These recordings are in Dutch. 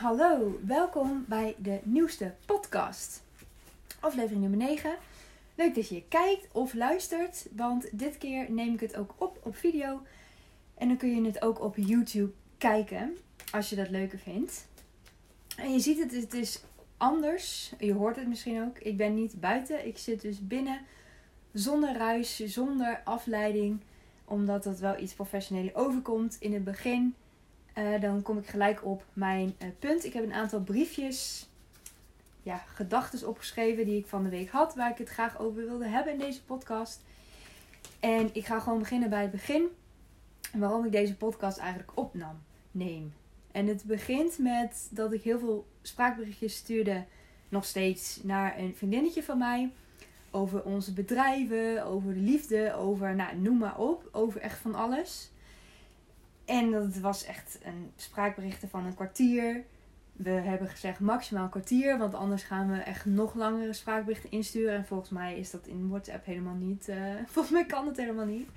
Hallo, welkom bij de nieuwste podcast. Aflevering nummer 9. Leuk dat je kijkt of luistert, want dit keer neem ik het ook op op video. En dan kun je het ook op YouTube kijken, als je dat leuker vindt. En je ziet het, het is anders. Je hoort het misschien ook. Ik ben niet buiten, ik zit dus binnen, zonder ruis, zonder afleiding. Omdat dat wel iets professioneel overkomt in het begin uh, dan kom ik gelijk op mijn uh, punt. Ik heb een aantal briefjes, ja, gedachten opgeschreven die ik van de week had, waar ik het graag over wilde hebben in deze podcast. En ik ga gewoon beginnen bij het begin. Waarom ik deze podcast eigenlijk opnam, neem. En het begint met dat ik heel veel spraakberichtjes stuurde, nog steeds naar een vriendinnetje van mij. Over onze bedrijven, over de liefde, over, nou, noem maar op. Over echt van alles. En dat was echt een spraakberichten van een kwartier. We hebben gezegd maximaal een kwartier, want anders gaan we echt nog langere spraakberichten insturen. En volgens mij is dat in WhatsApp helemaal niet. Uh, volgens mij kan het helemaal niet.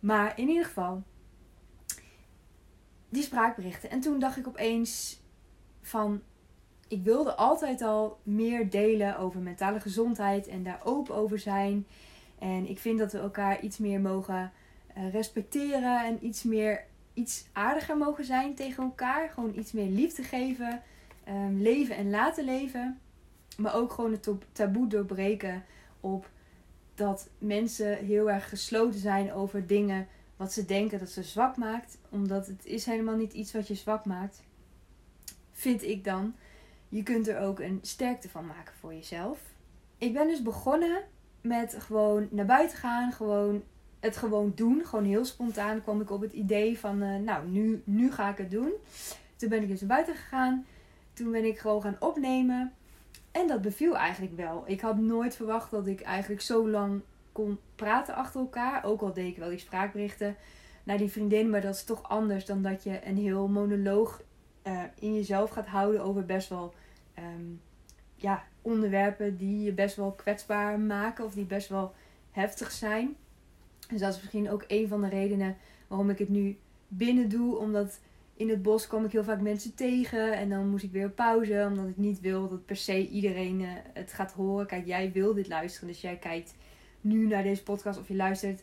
Maar in ieder geval, die spraakberichten. En toen dacht ik opeens van, ik wilde altijd al meer delen over mentale gezondheid en daar open over zijn. En ik vind dat we elkaar iets meer mogen uh, respecteren en iets meer iets aardiger mogen zijn tegen elkaar. Gewoon iets meer liefde geven. Um, leven en laten leven. Maar ook gewoon het taboe doorbreken op dat mensen heel erg gesloten zijn over dingen wat ze denken dat ze zwak maakt. Omdat het is helemaal niet iets wat je zwak maakt. Vind ik dan. Je kunt er ook een sterkte van maken voor jezelf. Ik ben dus begonnen met gewoon naar buiten gaan. Gewoon het gewoon doen. Gewoon heel spontaan kwam ik op het idee van, uh, nou, nu, nu ga ik het doen. Toen ben ik dus naar buiten gegaan. Toen ben ik gewoon gaan opnemen. En dat beviel eigenlijk wel. Ik had nooit verwacht dat ik eigenlijk zo lang kon praten achter elkaar. Ook al deed ik wel die spraakberichten naar die vriendin. Maar dat is toch anders dan dat je een heel monoloog uh, in jezelf gaat houden over best wel um, ja, onderwerpen die je best wel kwetsbaar maken. Of die best wel heftig zijn. Dus dat is misschien ook een van de redenen waarom ik het nu binnen doe. Omdat in het bos kwam ik heel vaak mensen tegen. En dan moest ik weer pauze. Omdat ik niet wil dat per se iedereen uh, het gaat horen. Kijk, jij wil dit luisteren. Dus jij kijkt nu naar deze podcast of je luistert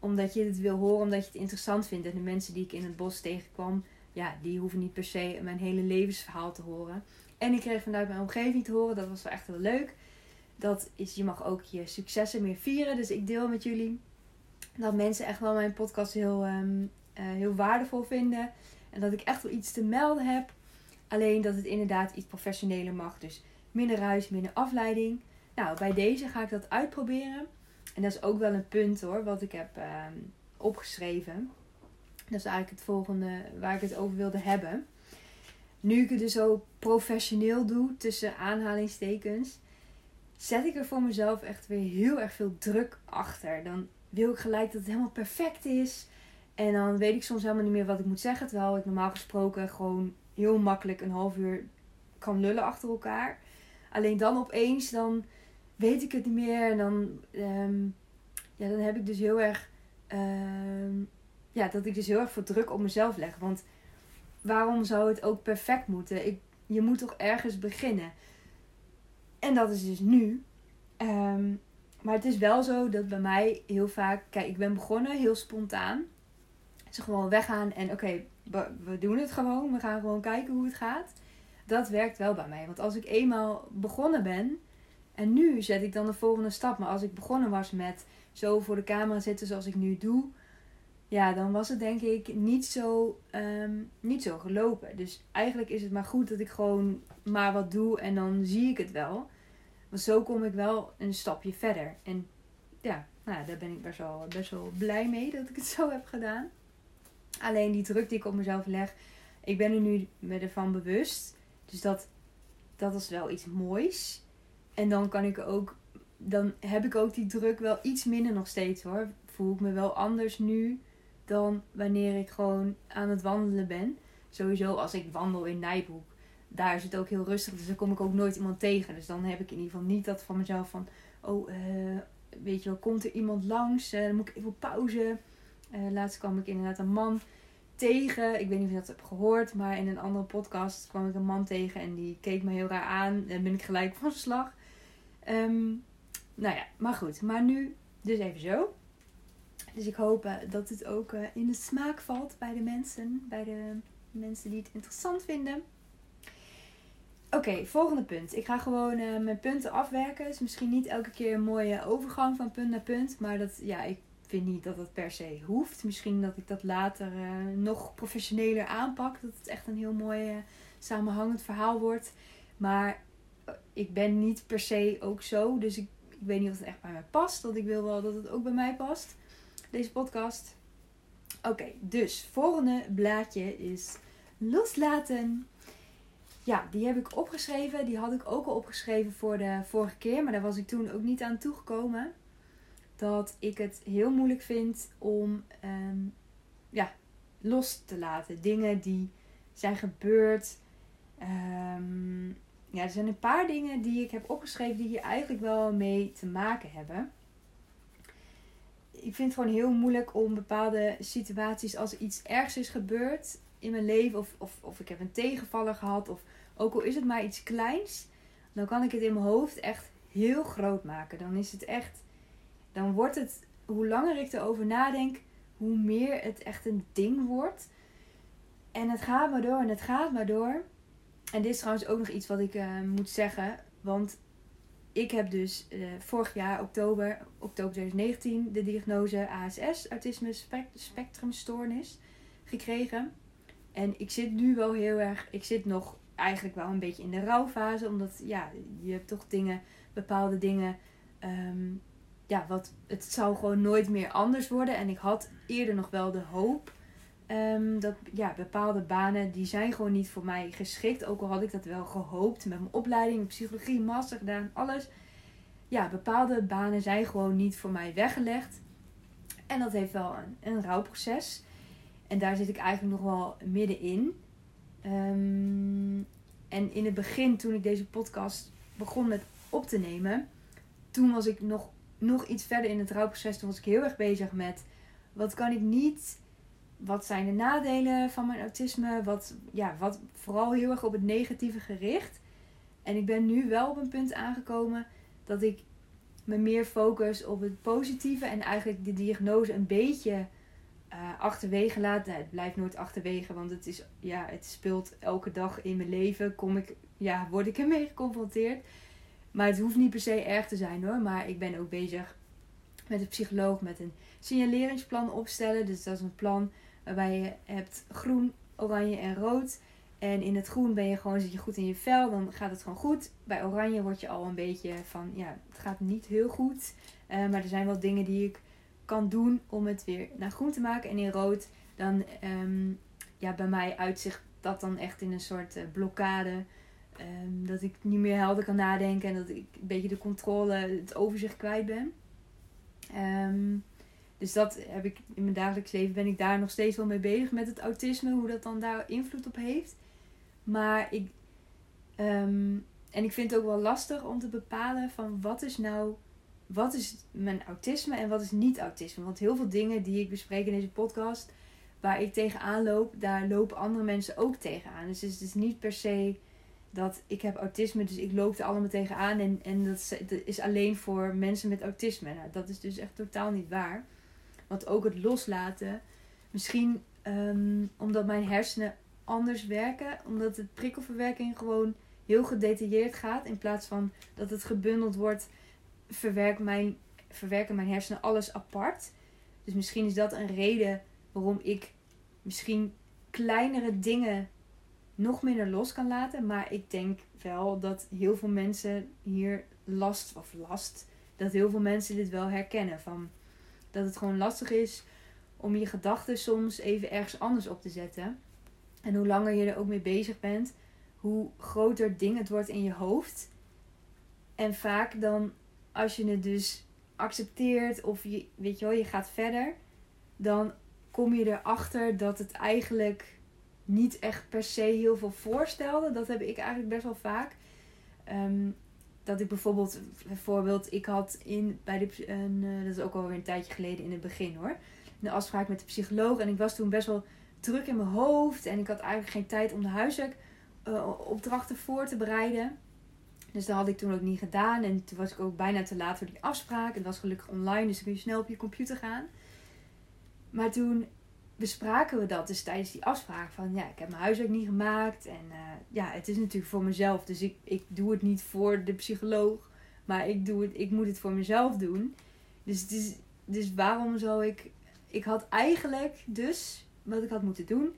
omdat je het wil horen, omdat je het interessant vindt. En de mensen die ik in het bos tegenkwam, ja, die hoeven niet per se mijn hele levensverhaal te horen. En ik kreeg vanuit mijn omgeving te horen, dat was wel echt heel leuk. Dat is, je mag ook je successen meer vieren. Dus ik deel met jullie dat mensen echt wel mijn podcast heel, um, uh, heel waardevol vinden. En dat ik echt wel iets te melden heb. Alleen dat het inderdaad iets professioneler mag. Dus minder ruis, minder afleiding. Nou, bij deze ga ik dat uitproberen. En dat is ook wel een punt hoor, wat ik heb uh, opgeschreven. Dat is eigenlijk het volgende waar ik het over wilde hebben. Nu ik het dus zo professioneel doe, tussen aanhalingstekens, zet ik er voor mezelf echt weer heel erg veel druk achter. Dan wil ik gelijk dat het helemaal perfect is. En dan weet ik soms helemaal niet meer wat ik moet zeggen. Terwijl ik normaal gesproken gewoon heel makkelijk een half uur kan lullen achter elkaar. Alleen dan opeens, dan weet ik het niet meer. En dan, um, ja, dan heb ik dus heel erg. Um, ja, dat ik dus heel erg veel druk op mezelf leg. Want waarom zou het ook perfect moeten? Ik, je moet toch ergens beginnen. En dat is dus nu. Um, maar het is wel zo dat bij mij heel vaak, kijk, ik ben begonnen heel spontaan. Ze gewoon weggaan en oké, we doen het gewoon. We gaan gewoon kijken hoe het gaat. Dat werkt wel bij mij. Want als ik eenmaal begonnen ben en nu zet ik dan de volgende stap. Maar als ik begonnen was met zo voor de camera zitten zoals ik nu doe, ja, dan was het denk ik niet zo, um, niet zo gelopen. Dus eigenlijk is het maar goed dat ik gewoon maar wat doe en dan zie ik het wel. Want zo kom ik wel een stapje verder. En ja, nou, daar ben ik best wel, best wel blij mee dat ik het zo heb gedaan. Alleen die druk die ik op mezelf leg, ik ben er nu me ervan bewust. Dus dat, dat is wel iets moois. En dan kan ik ook, dan heb ik ook die druk wel iets minder nog steeds hoor. Voel ik me wel anders nu dan wanneer ik gewoon aan het wandelen ben. Sowieso als ik wandel in Nijboek daar is het ook heel rustig. Dus daar kom ik ook nooit iemand tegen. Dus dan heb ik in ieder geval niet dat van mezelf van... Oh, uh, weet je wel, komt er iemand langs? Uh, dan moet ik even pauze. Uh, laatst kwam ik inderdaad een man tegen. Ik weet niet of je dat hebt gehoord, maar in een andere podcast kwam ik een man tegen en die keek me heel raar aan. En ben ik gelijk van slag. Ehm, nou ja, maar goed. Maar nu dus even zo. Dus ik hoop eh, dat het ook eh, in de smaak valt bij de mensen. Bij de mensen die het interessant vinden. Oké, volgende punt. Ik ga gewoon uh, mijn punten afwerken. Is misschien niet elke keer een mooie overgang van punt naar punt. Maar dat, ja, ik vind niet dat het per se hoeft. Misschien dat ik dat later nog professioneler aanpak. Dat het echt een heel mooi samenhangend verhaal wordt. Maar ik ben niet per se ook zo. Dus ik, ik weet niet of het echt bij mij past. Want ik wil wel dat het ook bij mij past. Deze podcast. Oké, dus volgende blaadje is loslaten. Ja, die heb ik opgeschreven. Die had ik ook al opgeschreven voor de vorige keer. Maar daar was ik toen ook niet aan toegekomen. Dat ik het heel moeilijk vind om ehm, ja, los te laten. Dingen die zijn gebeurd. Um, ja, er zijn een paar dingen die ik heb opgeschreven die hier eigenlijk wel mee te maken hebben. Ik vind het gewoon heel moeilijk om bepaalde situaties, als iets ergs is gebeurd in mijn leven, of, of, of ik heb een tegenvaller gehad, of ook al is het maar iets kleins, dan kan ik het in mijn hoofd echt heel groot maken. Dan is het echt, dan wordt het, hoe langer ik erover nadenk, hoe meer het echt een ding wordt. En het gaat maar door en het gaat maar door. En dit is trouwens ook nog iets wat ik uh, moet zeggen. Want ik heb dus uh, vorig jaar, oktober, oktober 2019, de diagnose ASS, autisme spectrumstoornis, gekregen. En ik zit nu wel heel erg, ik zit nog eigenlijk wel een beetje in de rouwfase. Omdat ja, je hebt toch dingen, bepaalde dingen. Um, ja, wat, het zou gewoon nooit meer anders worden. En ik had eerder nog wel de hoop Um, dat ja, bepaalde banen die zijn gewoon niet voor mij geschikt. Ook al had ik dat wel gehoopt met mijn opleiding, psychologie, master gedaan, alles. Ja, bepaalde banen zijn gewoon niet voor mij weggelegd. En dat heeft wel een, een rouwproces. En daar zit ik eigenlijk nog wel middenin. Um, en in het begin, toen ik deze podcast begon met op te nemen, toen was ik nog, nog iets verder in het rouwproces. Toen was ik heel erg bezig met wat kan ik niet wat zijn de nadelen van mijn autisme? Wat, ja, wat vooral heel erg op het negatieve gericht. En ik ben nu wel op een punt aangekomen dat ik me meer focus op het positieve en eigenlijk de diagnose een beetje uh, achterwege laat. Het blijft nooit achterwege, want het, is, ja, het speelt elke dag in mijn leven. Kom ik, ja, word ik ermee geconfronteerd. Maar het hoeft niet per se erg te zijn hoor. Maar ik ben ook bezig met een psycholoog met een signaleringsplan opstellen. Dus dat is een plan Waarbij je hebt groen, oranje en rood. En in het groen ben je gewoon, zit je goed in je vel, dan gaat het gewoon goed. Bij oranje word je al een beetje van, ja, het gaat niet heel goed. Uh, maar er zijn wel dingen die ik kan doen om het weer naar groen te maken. En in rood, dan, um, ja, bij mij uitzicht dat dan echt in een soort uh, blokkade. Um, dat ik niet meer helder kan nadenken en dat ik een beetje de controle, het overzicht kwijt ben. Um, dus dat heb ik in mijn dagelijks leven ben ik daar nog steeds wel mee bezig met het autisme, hoe dat dan daar invloed op heeft. Maar ik. En ik vind het ook wel lastig om te bepalen van wat is nou. Wat is mijn autisme en wat is niet autisme? Want heel veel dingen die ik bespreek in deze podcast, waar ik tegenaan loop, daar lopen andere mensen ook tegenaan. Dus het is niet per se dat ik heb autisme, dus ik loop er allemaal tegenaan. En, en dat is alleen voor mensen met autisme. Nou, dat is dus echt totaal niet waar. Want ook het loslaten. Misschien ehm, omdat mijn hersenen anders werken. Omdat de prikkelverwerking gewoon heel gedetailleerd gaat. In plaats van dat het gebundeld wordt, verwerkt mijn, verwerken mijn hersenen alles apart. Dus misschien is dat een reden waarom ik misschien kleinere dingen nog minder los kan laten. Maar ik denk wel dat heel veel mensen hier last of last. Dat heel veel mensen dit wel herkennen. Van dat het gewoon lastig is om je gedachten soms even ergens anders op te zetten. En hoe langer je er ook mee bezig bent, hoe groter ding het wordt in je hoofd. En vaak dan, als je het dus accepteert of je, weet je wel, je gaat verder, dan kom je erachter dat het eigenlijk niet echt per se heel veel voorstelde. Dat heb ik eigenlijk best wel vaak. Um, dat ik bijvoorbeeld, bijvoorbeeld, ik had in bij de, uh, dat is ook alweer een tijdje geleden in het begin hoor, een afspraak met de psycholoog. En ik was toen best wel druk in mijn hoofd. En ik had eigenlijk geen tijd om de huiswerkopdrachten uh, voor te bereiden. Dus dat had ik toen ook niet gedaan. En toen was ik ook bijna te laat voor die afspraak. Het was gelukkig online, dus dan kun je snel op je computer gaan. Maar toen bespraken we dat dus tijdens die afspraak. Van ja, ik heb mijn huiswerk niet gemaakt. En uh, ja, het is natuurlijk voor mezelf. Dus ik, ik doe het niet voor de psycholoog. Maar ik, doe het, ik moet het voor mezelf doen. Dus, dus waarom zou ik... Ik had eigenlijk dus... Wat ik had moeten doen...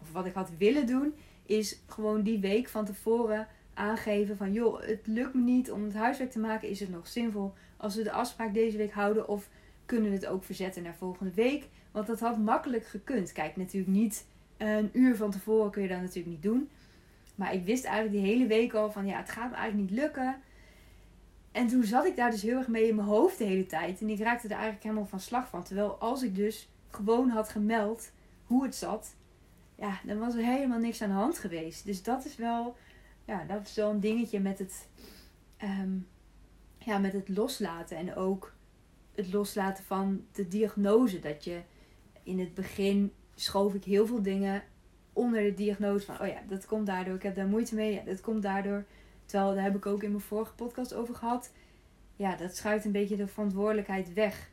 Of wat ik had willen doen... Is gewoon die week van tevoren aangeven van... Joh, het lukt me niet om het huiswerk te maken. Is het nog zinvol als we de afspraak deze week houden? Of kunnen we het ook verzetten naar volgende week? Want dat had makkelijk gekund. Kijk, natuurlijk niet een uur van tevoren kun je dat natuurlijk niet doen. Maar ik wist eigenlijk die hele week al van ja, het gaat me eigenlijk niet lukken. En toen zat ik daar dus heel erg mee in mijn hoofd de hele tijd. En ik raakte er eigenlijk helemaal van slag van. Terwijl als ik dus gewoon had gemeld hoe het zat, ja, dan was er helemaal niks aan de hand geweest. Dus dat is wel, ja, dat is wel een dingetje met het, ehm, ja, met het loslaten. En ook het loslaten van de diagnose. Dat je in het begin schoof ik heel veel dingen onder de diagnose van, oh ja, dat komt daardoor, ik heb daar moeite mee, ja, dat komt daardoor. Terwijl, daar heb ik ook in mijn vorige podcast over gehad. Ja, dat schuift een beetje de verantwoordelijkheid weg.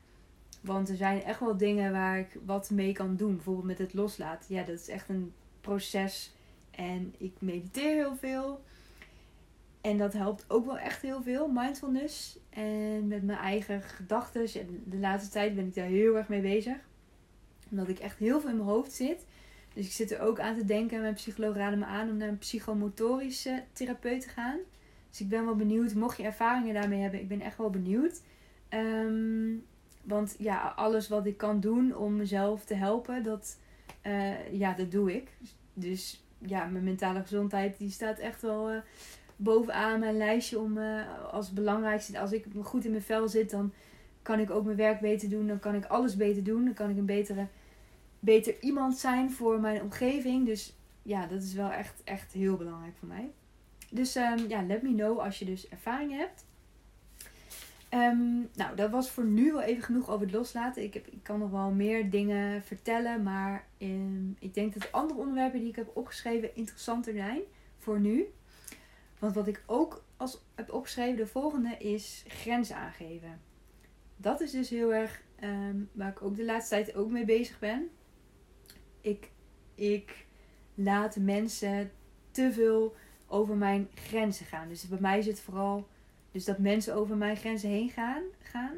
Want er zijn echt wel dingen waar ik wat mee kan doen. Bijvoorbeeld met het loslaten. Ja, dat is echt een proces. En ik mediteer heel veel. En dat helpt ook wel echt heel veel, mindfulness. En met mijn eigen gedachten. De laatste tijd ben ik daar heel erg mee bezig omdat ik echt heel veel in mijn hoofd zit. Dus ik zit er ook aan te denken. Mijn psycholoog raadde me aan om naar een psychomotorische therapeut te gaan. Dus ik ben wel benieuwd. Mocht je ervaringen daarmee hebben, ik ben echt wel benieuwd. Ehm, want ja, alles wat ik kan doen om mezelf te helpen, dat, uh, ja, dat doe ik. Dus ja, mijn mentale gezondheid die staat echt wel uh, bovenaan mijn lijstje om uh, als belangrijkste. Als ik goed in mijn vel zit, dan kan ik ook mijn werk beter doen. Dan kan ik alles beter doen. Dan kan ik een betere beter iemand zijn voor mijn omgeving. Dus ja, dat is wel echt, echt heel belangrijk voor mij. Dus um, ja, let me know als je dus ervaring hebt. Ehm, nou, dat was voor nu wel even genoeg over het loslaten. Ik, heb, ik kan nog wel meer dingen vertellen. Maar um, ik denk dat andere onderwerpen die ik heb opgeschreven interessanter zijn voor nu. Want wat ik ook als heb opgeschreven, de volgende is grenzen aangeven. Dat is dus heel erg waar ik ook de laatste tijd ook mee bezig ben ik, ik laat mensen te veel over mijn grenzen gaan. Dus bij mij het vooral dus dat mensen over mijn grenzen heen gaan, gaan.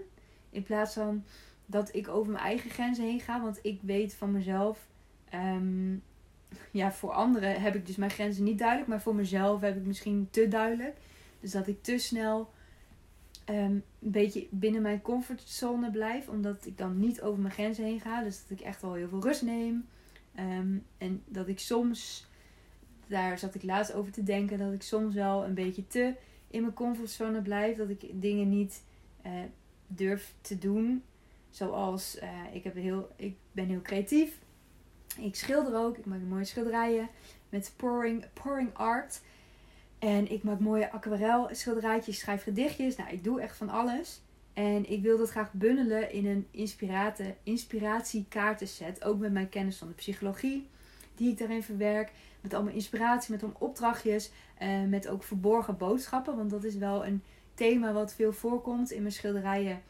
In plaats van dat ik over mijn eigen grenzen heen ga. Want ik weet van mezelf. Um, ja, voor anderen heb ik dus mijn grenzen niet duidelijk. Maar voor mezelf heb ik misschien te duidelijk. Dus dat ik te snel um, een beetje binnen mijn comfortzone blijf. Omdat ik dan niet over mijn grenzen heen ga. Dus dat ik echt wel heel veel rust neem. Ehm, en dat ik soms, daar zat ik laatst over te denken, dat ik soms wel een beetje te in mijn comfortzone blijf. Dat ik dingen niet uh, durf te doen. Zoals, uh, ik, heb heel, ik ben heel creatief. Ik schilder ook. Ik maak mooie schilderijen met pouring, pouring art. En ik maak mooie aquarel schilderijtjes, schrijf gedichtjes. Nou, ik doe echt van alles. En ik wil dat graag bundelen in een inspiratiekaartenset. Ook met mijn kennis van de psychologie, die ik daarin verwerk. Met allemaal inspiratie, met allemaal opdrachtjes. Uh, met ook verborgen boodschappen. Want dat is wel een thema wat veel voorkomt. In mijn schilderijen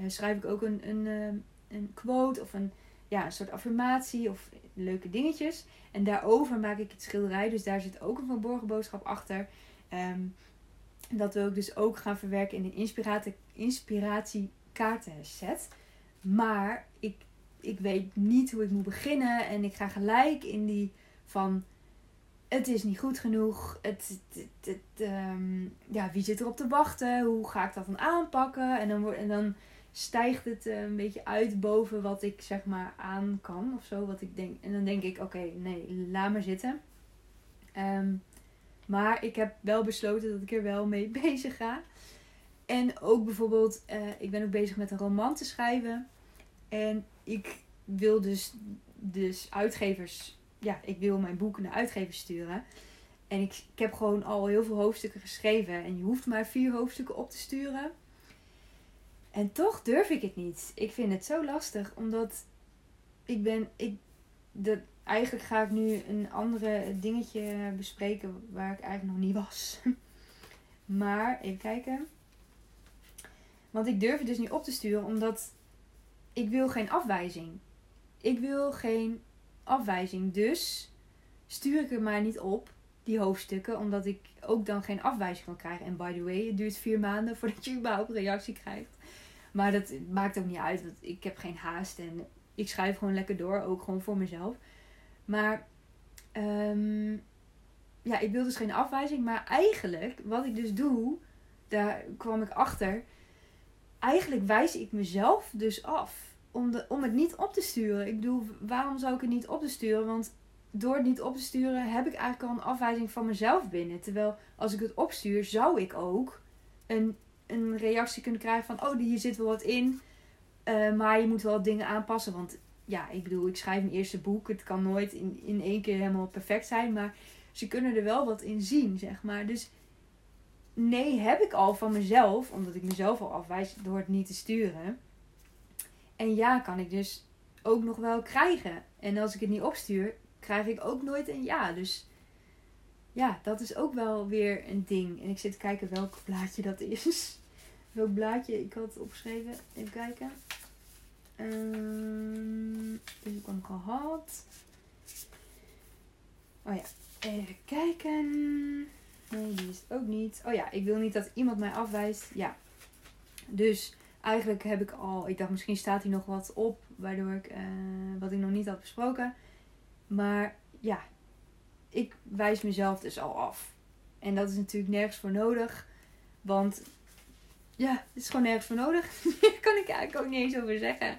uh, schrijf ik ook een, een, uh, een quote of een, ja, een soort affirmatie of leuke dingetjes. En daarover maak ik het schilderij. Dus daar zit ook een verborgen boodschap achter. Um, dat wil ik dus ook gaan verwerken in een inspiratie, inspiratiekaartenset. Maar ik, ik weet niet hoe ik moet beginnen. En ik ga gelijk in die van het is niet goed genoeg. Het, het, ehm, ja, wie zit erop te wachten? Hoe ga ik dat dan aanpakken? En dan, en dan stijgt het eh, een beetje uit boven wat ik zeg maar aan kan of zo. Wat ik denk. En dan denk ik, oké, nee, laat maar zitten. Um, maar ik heb wel besloten dat ik er wel mee bezig ga. En ook bijvoorbeeld, uh, ik ben ook bezig met een roman te schrijven. En ik wil dus, dus uitgevers, ja, ik wil mijn boek naar uitgevers sturen. En ik, ik heb gewoon al heel veel hoofdstukken geschreven. En je hoeft maar vier hoofdstukken op te sturen. En toch durf ik het niet. Ik vind het zo lastig, omdat ik ben, ik, dat, eigenlijk ga ik nu een andere dingetje bespreken waar ik eigenlijk nog niet was. maar even kijken. Want ik durf het dus niet op te sturen omdat ik wil geen afwijzing. Ik wil geen afwijzing. Dus stuur ik er maar niet op, die hoofdstukken, omdat ik ook dan geen afwijzing kan krijgen. En by the way, het duurt vier maanden voordat je überhaupt reactie krijgt. Maar dat maakt ook niet uit, want ik heb geen haast en ik schrijf gewoon lekker door, ook gewoon voor mezelf. Maar um, ja, ik wil dus geen afwijzing. Maar eigenlijk, wat ik dus doe, daar kwam ik achter. Eigenlijk wijs ik mezelf dus af om, de, om het niet op te sturen. Ik bedoel, waarom zou ik het niet op te sturen? Want door het niet op te sturen heb ik eigenlijk al een afwijzing van mezelf binnen. Terwijl als ik het opstuur, zou ik ook een, een reactie kunnen krijgen van: oh, hier zit wel wat in. Uh, maar je moet wel dingen aanpassen. Want ja, ik bedoel, ik schrijf mijn eerste boek. Het kan nooit in, in één keer helemaal perfect zijn. Maar ze kunnen er wel wat in zien, zeg maar. Dus nee, heb ik al van mezelf, omdat ik mezelf al afwijs door het niet te sturen. En ja, kan ik dus ook nog wel krijgen. En als ik het niet opstuur, krijg ik ook nooit een ja. Dus ja, dat is ook wel weer een ding. En ik zit te kijken welk blaadje dat is. welk blaadje ik had opgeschreven. Even kijken. Um, dus ik hem gehad. Oh ja, even kijken. Nee, die is het ook niet. Oh ja, ik wil niet dat iemand mij afwijst. Ja. Dus eigenlijk heb ik al, ik dacht misschien staat hier nog wat op, waardoor ik, uh, wat ik nog niet had besproken. Maar ja, ik wijs mezelf dus al af. En dat is natuurlijk nergens voor nodig. Want ja, het is gewoon nergens voor nodig. Daar kan ik eigenlijk ook niet eens over zeggen.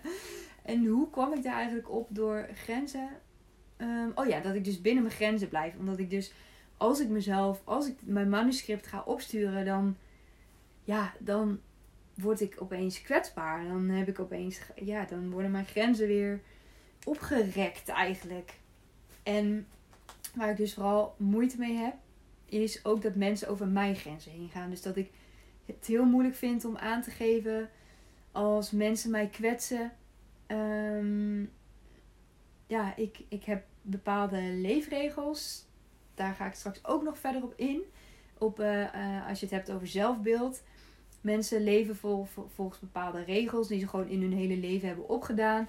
En hoe kwam ik daar eigenlijk op? Door grenzen. Um, oh ja, dat ik dus binnen mijn grenzen blijf. Omdat ik dus, als ik mezelf, als ik mijn manuscript ga opsturen, dan, ja, dan word ik opeens kwetsbaar. Dan heb ik opeens, ja, dan worden mijn grenzen weer opgerekt eigenlijk. En waar ik dus vooral moeite mee heb, is ook dat mensen over mijn grenzen heen gaan. Dus dat ik het heel moeilijk vind om aan te geven als mensen mij kwetsen. Um, ja, ik, ik heb bepaalde leefregels. Daar ga ik straks ook nog verder op in. Op, uh, uh, als je het hebt over zelfbeeld. Mensen leven vol, volgens bepaalde regels die ze gewoon in hun hele leven hebben opgedaan.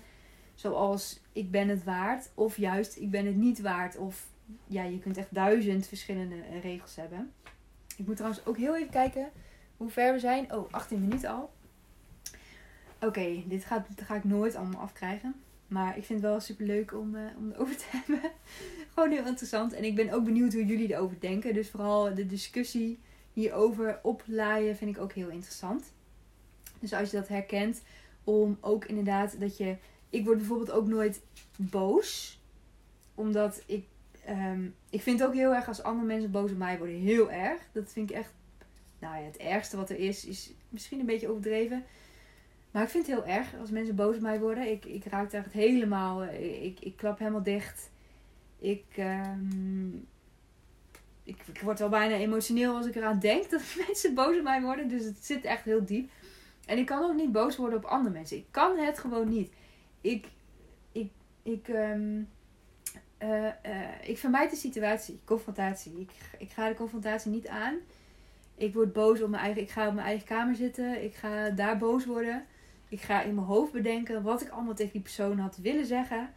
Zoals ik ben het waard. Of juist ik ben het niet waard. Of ja, je kunt echt duizend verschillende regels hebben. Ik moet trouwens ook heel even kijken hoe ver we zijn. Oh, 18 minuten al. Oké, dit, gaat, ga ik nooit allemaal afkrijgen. Maar ik vind het wel super leuk om, uh, om erover te hebben. Gewoon heel interessant. En ik ben ook benieuwd hoe jullie erover denken. Dus vooral de discussie hierover oplaaien vind ik ook heel interessant. Dus als je dat herkent, om ook inderdaad dat je. Ik word bijvoorbeeld ook nooit boos. Omdat ik. Um, ik vind ook heel erg als andere mensen boos op mij worden. Heel erg. Dat vind ik echt. Nou ja, het ergste wat er is, is misschien een beetje overdreven. Maar ik vind het heel erg als mensen boos op mij worden. Ik, ik raak daar echt helemaal. Eh, ik, ik klap helemaal dicht. Ik, um, ik, ik word wel bijna emotioneel als ik eraan denk dat mensen boos op mij worden. Dus het zit echt heel diep. En ik kan ook niet boos worden op andere mensen. Ik kan het gewoon niet. Ik, ik, ik, um, uh, uh, ik vermijd de situatie, confrontatie. Ik, ik ga de confrontatie niet aan. Ik word boos op mijn eigen. Ik ga op mijn eigen kamer zitten. Ik ga daar boos worden. Ik ga in mijn hoofd bedenken wat ik allemaal tegen die persoon had willen zeggen.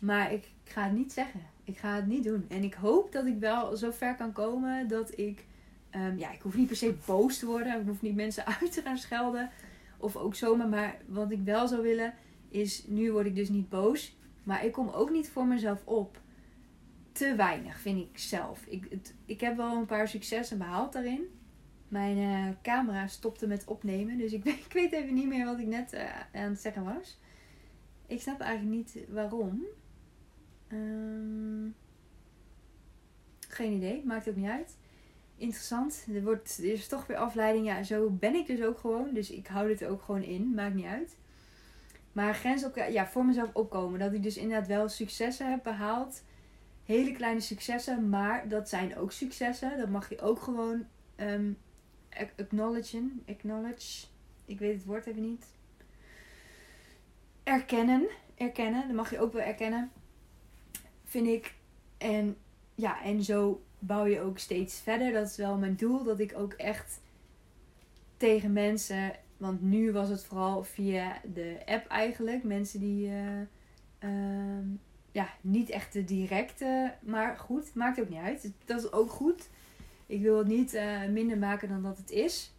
Maar ik, ik ga het niet zeggen. Ik ga het niet doen. En ik hoop dat ik wel zo ver kan komen dat ik. Um, ja, ik hoef niet per se boos te worden. Ik hoef niet mensen uit te gaan schelden. Of ook zomaar. Maar wat ik wel zou willen is. Nu word ik dus niet boos. Maar ik kom ook niet voor mezelf op. Te weinig, vind ik zelf. Ik, ik heb wel een paar successen behaald daarin. Mijn uh, camera stopte met opnemen. Dus ik, ik, weet even niet meer wat ik net uh, aan het zeggen was. Ik snap eigenlijk niet waarom. Um, geen idee, maakt ook niet uit. Interessant. Er, wordt, er is toch weer afleiding. Ja, zo ben ik dus ook gewoon. Dus ik hou dit ook gewoon in. Maakt niet uit. Maar grens op, ja, voor mezelf opkomen. Dat ik dus inderdaad wel successen heb behaald. Hele kleine successen. Maar dat zijn ook successen. Dat mag je ook gewoon um, acknowledgen. Acknowledge. Ik weet het woord even niet. Erkennen. Erkennen. Dat mag je ook wel erkennen. Vind ik. En ja, en zo bouw je ook steeds verder. Dat is wel mijn doel. Dat ik ook echt tegen mensen. Want nu was het vooral via de app eigenlijk. Mensen die. eh, ehm, ja, niet echt de directe. Maar goed, maakt ook niet uit. Dat is ook goed. Ik wil het niet eh, minder maken dan dat het is.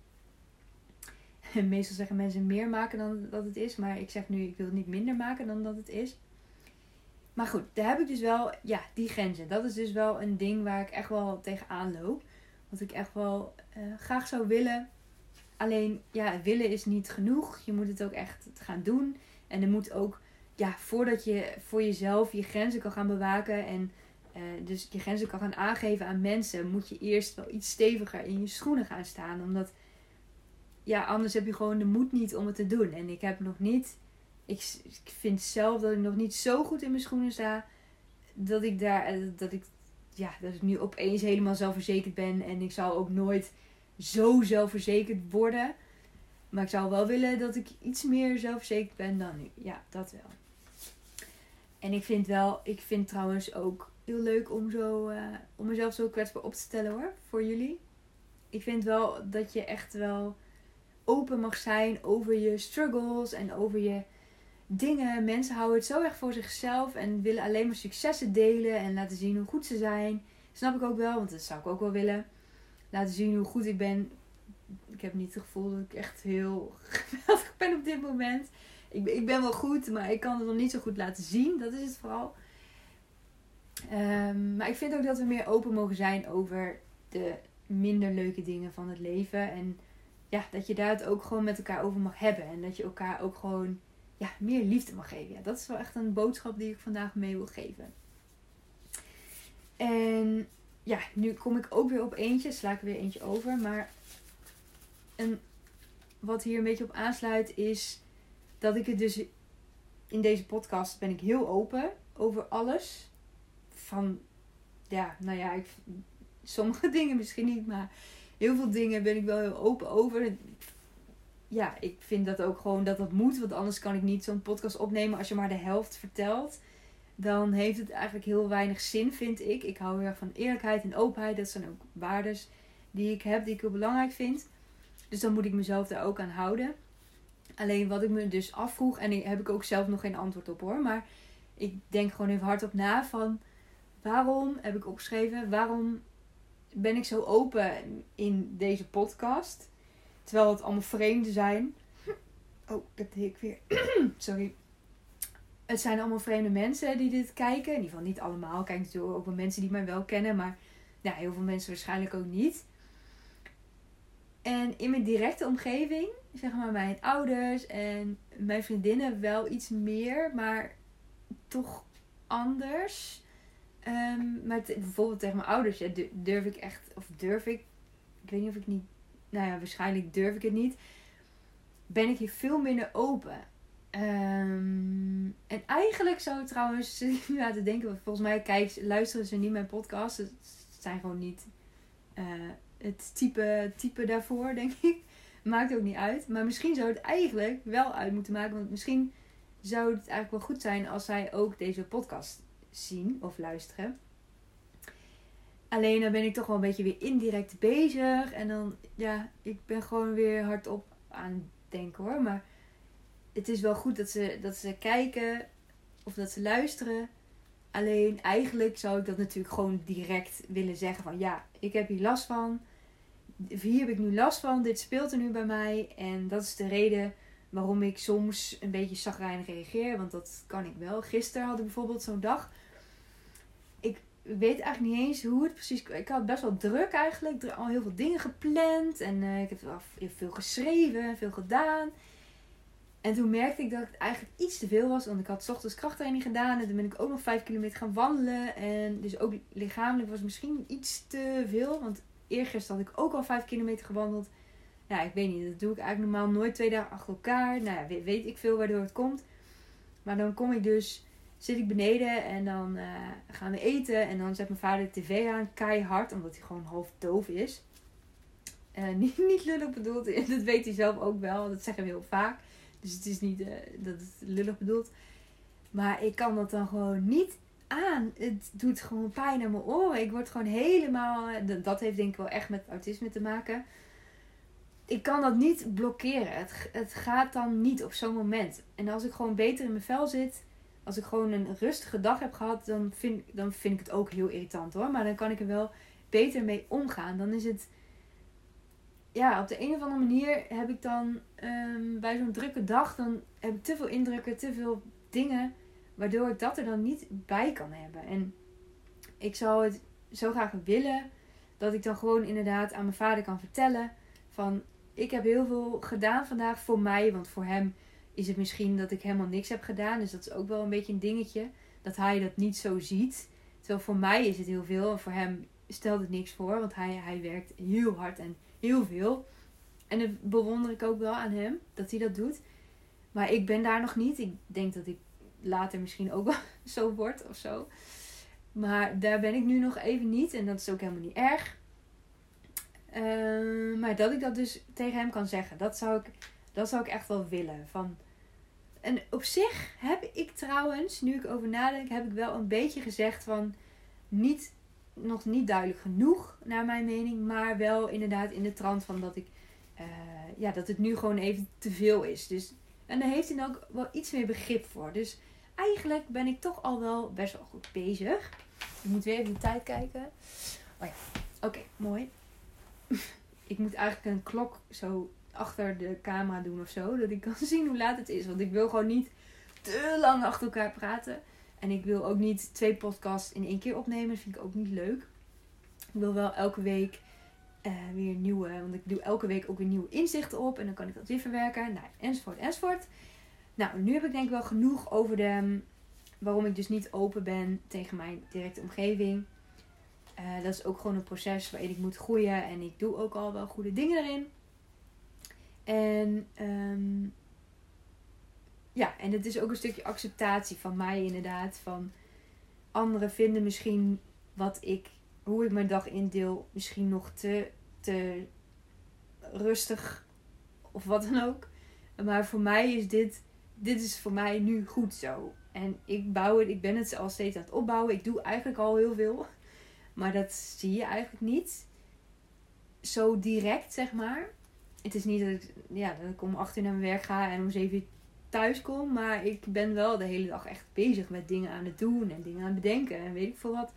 Meestal zeggen mensen meer maken dan dat het is. Maar ik zeg nu, ik wil het niet minder maken dan dat het is. Maar goed, daar heb ik dus wel, ja, die grenzen. Dat is dus wel een ding waar ik echt wel tegenaan loop. Wat ik echt wel eh, graag zou willen. Alleen, ja, willen is niet genoeg. Je moet het ook echt gaan doen. En er moet ook, ja, voordat je voor jezelf je grenzen kan gaan bewaken. En eh, dus je grenzen kan gaan aangeven aan mensen. Moet je eerst wel iets steviger in je schoenen gaan staan. Omdat, ja, anders heb je gewoon de moed niet om het te doen. En ik heb nog niet ik, ik vind zelf dat ik nog niet zo goed in mijn schoenen sta. Dat ik daar, eh, dat ik, ja, dat ik nu opeens helemaal zelfverzekerd ben. En ik zal ook nooit zo zelfverzekerd worden. Maar ik zou wel willen dat ik iets meer zelfverzekerd ben dan nu. Ja, dat wel. En ik vind wel, ik vind trouwens ook heel leuk om, zo, uh, om mezelf zo kwetsbaar op te stellen hoor, voor jullie. Ik vind wel dat je echt wel open mag zijn over je struggles en over je dingen. Mensen houden het zo erg voor zichzelf en willen alleen maar successen delen en laten zien hoe goed ze zijn. Snap ik ook wel, want dat zou ik ook wel willen. Laten zien hoe goed ik ben. Ik heb niet het gevoel dat ik echt heel geweldig ben op dit moment. Ik, ik ben wel goed, maar ik kan het nog niet zo goed laten zien. Dat is het vooral. Um, maar ik vind ook dat we meer open mogen zijn over de minder leuke dingen van het leven. En ja, dat je daar het ook gewoon met elkaar over mag hebben. En dat je elkaar ook gewoon ja, meer liefde mag geven. Ja, dat is wel echt een boodschap die ik vandaag mee wil geven. En ja, nu kom ik ook weer op eentje. Sla ik weer eentje over. Maar een, wat hier een beetje op aansluit is dat ik het dus in deze podcast ben ik heel open over alles. Van ja, nou ja, ik, sommige dingen misschien niet, maar heel veel dingen ben ik wel heel open over ja, ik vind dat ook gewoon dat dat moet. Want anders kan ik niet zo'n podcast opnemen als je maar de helft vertelt. Dan heeft het eigenlijk heel weinig zin, vind ik. Ik hou heel erg van eerlijkheid en openheid. Dat zijn ook waardes die ik heb, die ik heel belangrijk vind. Dus dan moet ik mezelf daar ook aan houden. Alleen wat ik me dus afvroeg, en daar heb ik ook zelf nog geen antwoord op hoor. Maar ik denk gewoon even hardop na van waarom heb ik opgeschreven, waarom ben ik zo open in deze podcast? Terwijl het allemaal vreemden zijn. Oh, dat deed ik weer. Sorry. Het zijn allemaal vreemde mensen die dit kijken. In ieder geval niet allemaal. Kijk natuurlijk ook wel mensen die mij wel kennen. Maar ja, heel veel mensen waarschijnlijk ook niet. En in mijn directe omgeving, zeg maar mijn ouders en mijn vriendinnen wel iets meer. Maar toch anders. Um, maar bijvoorbeeld tegen mijn ouders durf ik echt, of durf ik, ik weet niet of ik niet nou ja, waarschijnlijk durf ik het niet, ben ik hier veel minder open. Um, en eigenlijk zou trouwens nu laten denken, want volgens mij kijk, luisteren ze niet mijn podcast. Het zijn gewoon niet uh, het type, type daarvoor, denk ik. Maakt ook niet uit. Maar misschien zou het eigenlijk wel uit moeten maken. Want misschien zou het eigenlijk wel goed zijn als zij ook deze podcast zien of luisteren. Alleen dan ben ik toch wel een beetje weer indirect bezig. En dan, ja, ik ben gewoon weer hardop aan het denken hoor. Maar het is wel goed dat ze, dat ze kijken of dat ze luisteren. Alleen eigenlijk zou ik dat natuurlijk gewoon direct willen zeggen van ja, ik heb hier last van. Hier heb ik nu last van. Dit speelt er nu bij mij. En dat is de reden waarom ik soms een beetje zagrijnig reageer. Want dat kan ik wel. Gisteren had ik bijvoorbeeld zo'n dag weet eigenlijk niet eens hoe het precies... Ik had best wel druk eigenlijk. Er al heel veel dingen gepland. En uh, ik heb wel veel geschreven. Veel gedaan. En toen merkte ik dat het eigenlijk iets te veel was. Want ik had ochtends krachttraining gedaan. En toen ben ik ook nog vijf kilometer gaan wandelen. En dus ook lichamelijk was misschien iets te veel. Want eergisteren had ik ook al vijf kilometer gewandeld. Ja, ik weet niet. Dat doe ik eigenlijk normaal nooit twee dagen achter elkaar. Nou ja, weet ik veel waardoor het komt. Maar dan kom ik dus zit ik beneden en dan uh, gaan we eten. En dan zet mijn vader de tv aan, keihard, omdat hij gewoon half doof is. Uh, niet, niet lullig bedoeld, dat weet hij zelf ook wel. Dat zeggen we heel vaak. Dus het is niet uh, dat het lullig bedoeld. Maar ik kan dat dan gewoon niet aan. Het doet gewoon pijn aan mijn oren. Ik word gewoon helemaal. Dat heeft denk ik wel echt met autisme te maken. Ik kan dat niet blokkeren. Het, het gaat dan niet op zo'n moment. En als ik gewoon beter in mijn vel zit. Als ik gewoon een rustige dag heb gehad. Dan vind, dan vind ik het ook heel irritant hoor. Maar dan kan ik er wel beter mee omgaan. Dan is het. Ja, op de een of andere manier heb ik dan ehm, bij zo'n drukke dag. Dan heb ik te veel indrukken, te veel dingen Waardoor ik dat er dan niet bij kan hebben. En ik zou het zo graag willen dat ik dan gewoon inderdaad aan mijn vader kan vertellen van ik heb heel veel gedaan vandaag voor mij, want voor hem is het misschien dat ik helemaal niks heb gedaan. Dus dat is ook wel een beetje een dingetje dat hij dat niet zo ziet. Terwijl voor mij is het heel veel en voor hem stelt het niks voor, want hij, hij werkt heel hard en heel veel. En dat bewonder ik ook wel aan hem dat hij dat doet. Maar ik ben daar nog niet. Ik denk dat ik later misschien ook wel zo wordt of zo. Maar daar ben ik nu nog even niet. En dat is ook helemaal niet erg. Ehm, maar dat ik dat dus tegen hem kan zeggen. Dat zou ik, dat zou ik echt wel willen. Van, en op zich heb ik trouwens, nu ik over nadenk, heb ik wel een beetje gezegd van niet, nog niet duidelijk genoeg naar mijn mening. Maar wel inderdaad in de trant van dat ik, uh, ja, dat het nu gewoon even te veel is. Dus, en daar heeft hij dan ook wel iets meer begrip voor. Dus eigenlijk ben ik toch al wel best wel goed bezig. Ik moet weer even de tijd kijken. Oh ja, oké, mooi. ik moet eigenlijk een klok zo achter de camera doen of zo. Dat ik kan zien hoe laat het is. Want ik wil gewoon niet te lang achter elkaar praten. En ik wil ook niet twee podcasts in één keer opnemen. Dat vind ik ook niet leuk. Ik wil wel elke week uh, weer nieuwe. Want ik doe elke week ook weer nieuwe inzichten op. En dan kan ik dat weer verwerken. Nou, enzovoort, enzovoort. Nou, nu heb ik denk ik wel genoeg over de, waarom ik dus niet open ben tegen mijn directe omgeving. Uh, dat is ook gewoon een proces waarin ik moet groeien. En ik doe ook al wel goede dingen erin. En um, ja, en het is ook een stukje acceptatie van mij inderdaad. Van anderen vinden misschien wat ik, hoe ik mijn dag indeel, misschien nog te, te rustig of wat dan ook. Maar voor mij is dit dit is voor mij nu goed zo. En ik bouw het, ik ben het al steeds aan het opbouwen. Ik doe eigenlijk al heel veel. Maar dat zie je eigenlijk niet zo direct, zeg maar. Het is niet dat ik, ja, dat ik om 8 uur naar mijn werk ga en om 7 uur thuis kom. Maar ik ben wel de hele dag echt bezig met dingen aan het doen en dingen aan het bedenken en weet ik veel wat.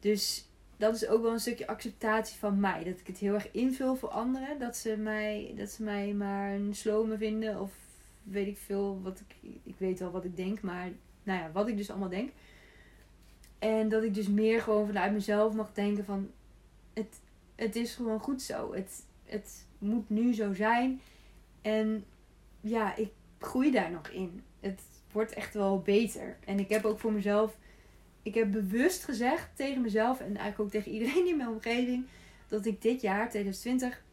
Dus dat is ook wel een stukje acceptatie van mij. Dat ik het heel erg invul voor anderen. Dat ze mij, dat ze mij maar een slome vinden of weet ik veel wat ik. Ik weet wel wat ik denk, maar nou ja, wat ik dus allemaal denk. En dat ik dus meer gewoon vanuit mezelf mag denken van het, het is gewoon goed zo. Het, het moet nu zo zijn. En ja, ik groei daar nog in. Het wordt echt wel beter. En ik heb ook voor mezelf. Ik heb bewust gezegd tegen mezelf en eigenlijk ook tegen iedereen in mijn omgeving. Dat ik dit jaar, 2020,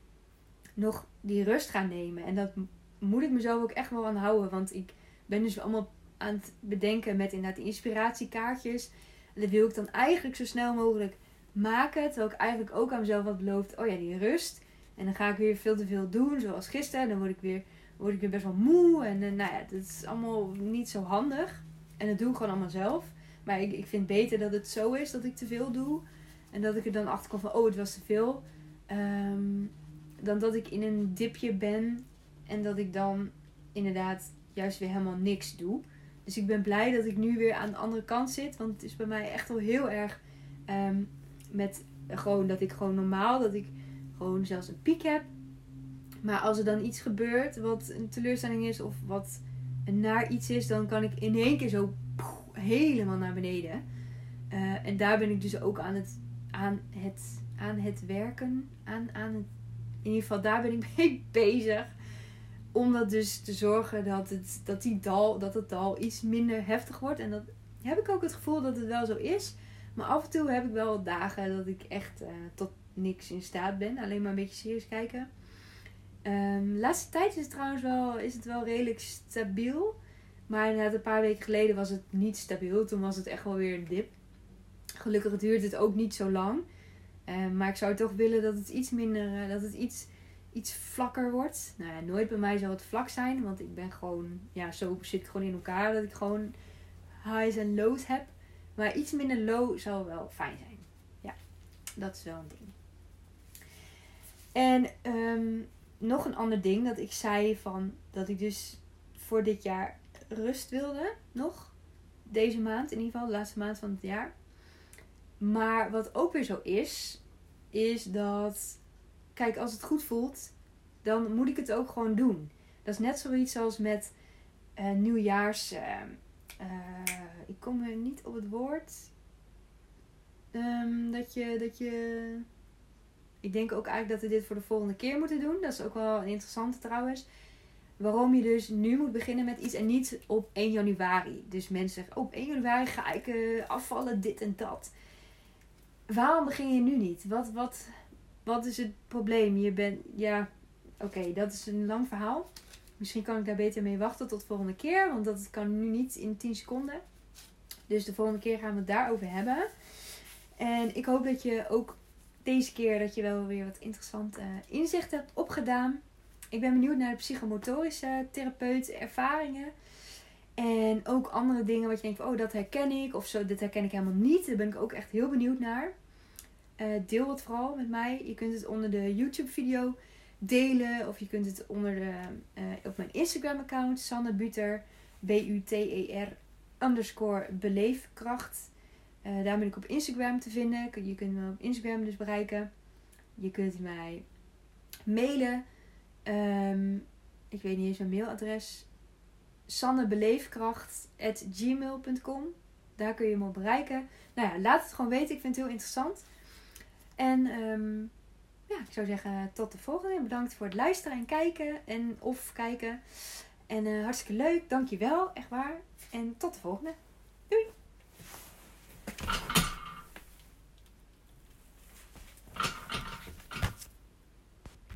nog die rust ga nemen. En dat moet ik mezelf ook echt wel aan houden. Want ik ben dus allemaal aan het bedenken met inderdaad inspiratiekaartjes. En dat wil ik dan eigenlijk zo snel mogelijk maken. Terwijl ik eigenlijk ook aan mezelf had beloofd. Oh ja, die rust. En dan ga ik weer veel te veel doen. Zoals gisteren. Dan word ik weer, word ik weer best wel moe. En uh, nou ja, dat is allemaal niet zo handig. En dat doe ik gewoon allemaal zelf. Maar ik, ik vind beter dat het zo is dat ik te veel doe. En dat ik er dan achter kom van, oh, het was te veel. Ehm, dan dat ik in een dipje ben en dat ik dan inderdaad juist weer helemaal niks doe. Dus ik ben blij dat ik nu weer aan de andere kant zit. Want het is bij mij echt wel heel erg um, met gewoon dat ik gewoon normaal, dat ik gewoon zelfs een piek heb. Maar als er dan iets gebeurt wat een teleurstelling is of wat een naar iets is, dan kan ik in één keer zo helemaal naar beneden. Uh, en daar ben ik dus ook aan het, aan het, aan het werken. Aan, aan in ieder geval, daar ben ik mee bezig om dat dus te zorgen dat het, dat, die dal, dat het dal iets minder heftig wordt. En dat heb ik ook het gevoel dat het wel zo is. Maar af en toe heb ik wel dagen dat ik echt uh, tot niks in staat ben. Alleen maar een beetje serieus kijken. Um, laatste tijd is het trouwens wel, is het wel redelijk stabiel. Maar inderdaad, een paar weken geleden was het niet stabiel. Toen was het echt wel weer een dip. Gelukkig duurt het ook niet zo lang. Um, maar ik zou toch willen dat het iets minder, uh, dat het iets iets vlakker wordt. Nou ja, nooit bij mij zal het vlak zijn. Want ik ben gewoon, ja, zo zit ik gewoon in elkaar dat ik gewoon highs en lows heb. Maar iets minder low zou wel fijn zijn. Ja, dat is wel een ding. En ehm, nog een ander ding dat ik zei van dat ik dus voor dit jaar rust wilde. Nog. Deze maand in ieder geval, de laatste maand van het jaar. Maar wat ook weer zo is, is dat, kijk, als het goed voelt, dan moet ik het ook gewoon doen. Dat is net zoiets als met uh, nieuwjaars. Uh, uh, ik kom er niet op het woord. Um, dat je, dat je. Ik denk ook eigenlijk dat we dit voor de volgende keer moeten doen. Dat is ook wel een interessante trouwens. Waarom je dus nu moet beginnen met iets en niet op 1 januari. Dus mensen zeggen, oh, op 1 januari ga ik afvallen, dit en dat. Waarom begin je nu niet? Wat, wat, wat is het probleem? Je bent, ja, oké, dat is een lang verhaal. Misschien kan ik daar beter mee wachten tot de volgende keer. Want dat kan nu niet in 10 seconden. Dus de volgende keer gaan we het daarover hebben. En ik hoop dat je ook deze keer dat je wel weer wat interessante inzichten hebt opgedaan. Ik ben benieuwd naar de psychomotorische therapeut ervaringen. En ook andere dingen wat je denkt, oh dat herken ik. Of zo, dit herken ik helemaal niet. Daar ben ik ook echt heel benieuwd naar. Uh, deel het vooral met mij. Je kunt het onder de YouTube video delen. Of je kunt het onder de, op mijn Instagram account. Sanne Buter. B-U-T-E-R underscore beleefkracht. Uh, daar ben ik op Instagram te vinden. Je kunt me op Instagram dus bereiken. Je kunt mij mailen. Um, ik weet niet eens mijn mailadres. sannebeleefkracht.gmail.com Daar kun je me op bereiken. Nou ja, laat het gewoon weten. Ik vind het heel interessant. En um, ja, ik zou zeggen tot de volgende. Bedankt voor het luisteren en kijken. En of kijken. En uh, hartstikke leuk. Dankjewel. Echt waar. En tot de volgende. Thank you.